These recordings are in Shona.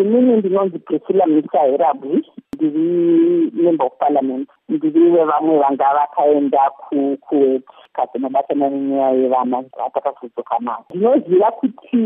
inini ndinonzi priscilla mixaherabwi ndiri member of parliament. Ndiri vevamwe vanga vakaenda kukuwet kasi mabatana nenyaya yevana atakafudzoka navo ndinoziva kuti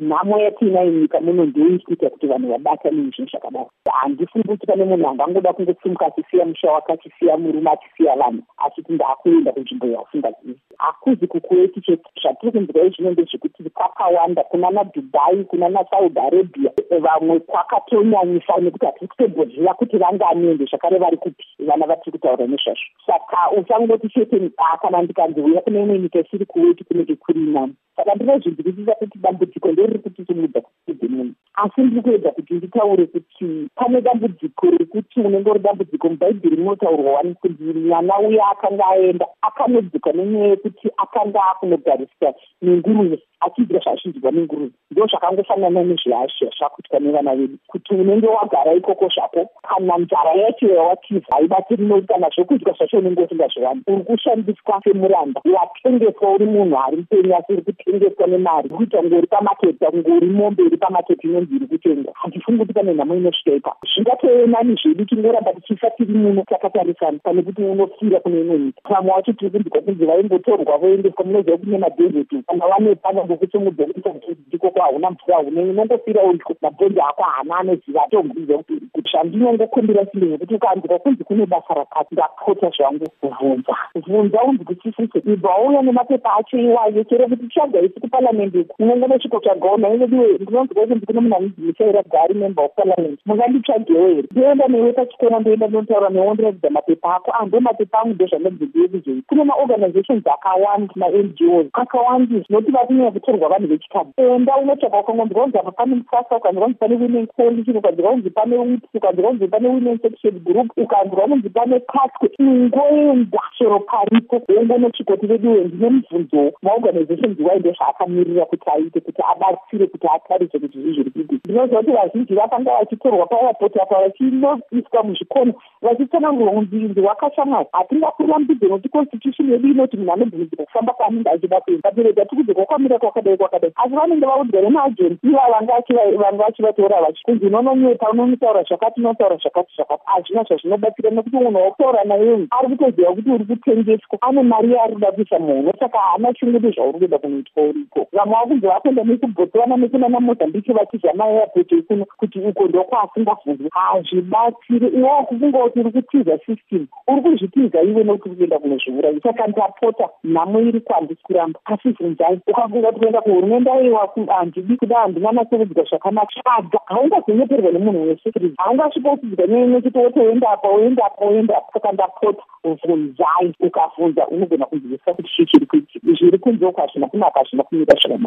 nhamo yatiinayo nyika muno ndoikuita kuti vanhu vabatane nezvinhu zvakadaro. Handifungi kuti pane munhu angangoda kungosimuka achisiya musha wake achisiya murume achisiya vanhu achiti ndaakuenda kunzvimbo yausingazivi hakuzi kukuweti chete zvatiri kunzwa izvino ndezvekuti kwakawanda kuna nadubai kuna nasaudi arabia. Vamwe kwakatonyanyisa nekuti hatiri kutobhodhera kuti vanganiende zvakare vari kupi vana vatiri kutaura nezvazvo. Saka usangoti chete kana ndikanzi uya kune imwe nyika isiri kuweti kunenge kuri nani. Saka ndinozvinzwisisa kuti dambudziko nderiri kutisimudza kuide munhu asi ndiri kuedza kuti nditaure kuti pane dambudziko rekuti unenge uri dambudziko mubhaibheri munotaurwa wani kunzi mwana uya akanga aenda akanodzikwa nenyaya yekuti akanga akunogariswa nenguruve achidya zvaachinzwa nenguruve. Ndo zvakangofanana nezvazvakuitwa nevana vedu kuti unenge wagara ikoko zvako kana nzara yacho yawatiza haibatsiri noti kana zvokudya zvacho unenge usingazviwani uri kushandiswa semuranda. Watengeswa uri munhu ari mupenyu asi uri kutengeswa nemari. Kuita kunge uri pamaketi kunge uri mombe iri pamaketi inonzi iri kutengwa. Handifungi kuti pane nhamo inosvika ipapo. Zvingatonani zvedu tingoramba tichifa tiri muno takatarisana pane kuti unofira kune imwe nyika. Vamwe wacho tiri kunzwa kunzi vaingotorwa voendeswa munoziva kune madhezeti kana vanepa ngokusimudza kuita ndikoko hauna mvura hune unongofira uiko mabhonzo ako haana anoziva atombiza kuti zvandinongokumbira simbe yekuti ukanzwa kunzi kune basa rakati ndapota zvangu bvunza bvunza unzwisisise ibva wauya nemapepa acho iwayo chero kuti chaga isi kupalamende uku unongo nosviko tsvagawo nainodiwe ndinonzwa kunzi kune munhu anonzi michaira gari member of parliament munganditsvagewo here ndoenda newe pachikona ndoenda ndinotaura newo ndiratidza mapepa ako ando mapepa angu ndozvandabvibie kuzoi kune maorganizations akawanda mangos akawandisa noti vatinyaya kutorwa vanhu vechikadzi enda unotsvaga ukangonzwa kunzi apa pane musasa ukanzwa kunzi pane women coalition ukanzwa kunzi pane wips ukanzwa kunzi pane women section group ukanzwa kunzi pane pasque ingoenda chero paripo wongonosvikoti veduwe ndine mubvunzo maorganizations wainde zvaakamirira kuti aite kuti abatsire kuti atarise kuti zvii zviri kuitika ndinoziva kuti vazhinji vakanga vachitorwa paairpoti apa vachinoiswa muzvikona vachitsanangurwa kunzinzi wakashamwari hatingakurirambidzo nokuti constitution yedu inoti munhu anobvumidzira kufamba kwaanenge achida kuenda pabereka tikuti kwakwamira kwakadai kwakadai asi vanenge vaudzwa nemaagenti iva vanga vachivatora vachi kunzi unononyepa unonotaura zvakati unotaura zvakati zvakati. Hazvina zvazvinobatsira nekuti munhu wokutaura naye ari kutoziva kuti uri kutengeswa. Ane mari yaari kuda kuisa muhono saka haana chingudi zvauri kuenda kunoitwa uriko. Vamwe vakunzi vakuenda nekubhotswana nekuna namozambiki vachidya maairport ikuno kuti uko ndokwaasingafunzwi hazvibatsiri iwawo kukungoti uri kutiza system uri kuzvitiza iwe nokuti kuenda kunozviuraya saka ndapota nhamo iri kwandisi kuramba asi bvunzai ukafunga kuti kuenda kuhurumende aiwa handidi kuda handina nasekudzwa zvakanaka. Tsvaga haungazonyeperwa nemunhu wese haungasvika uchidzwa neimwe kuti wotoenda apa woenda apa woenda apa. Saka ndapota bvunzai ukabvunza unogona kunzwisisa kuti chii chiri kuitika zviri kunze uko hazvina kunaka hazvina kumira zvakanaka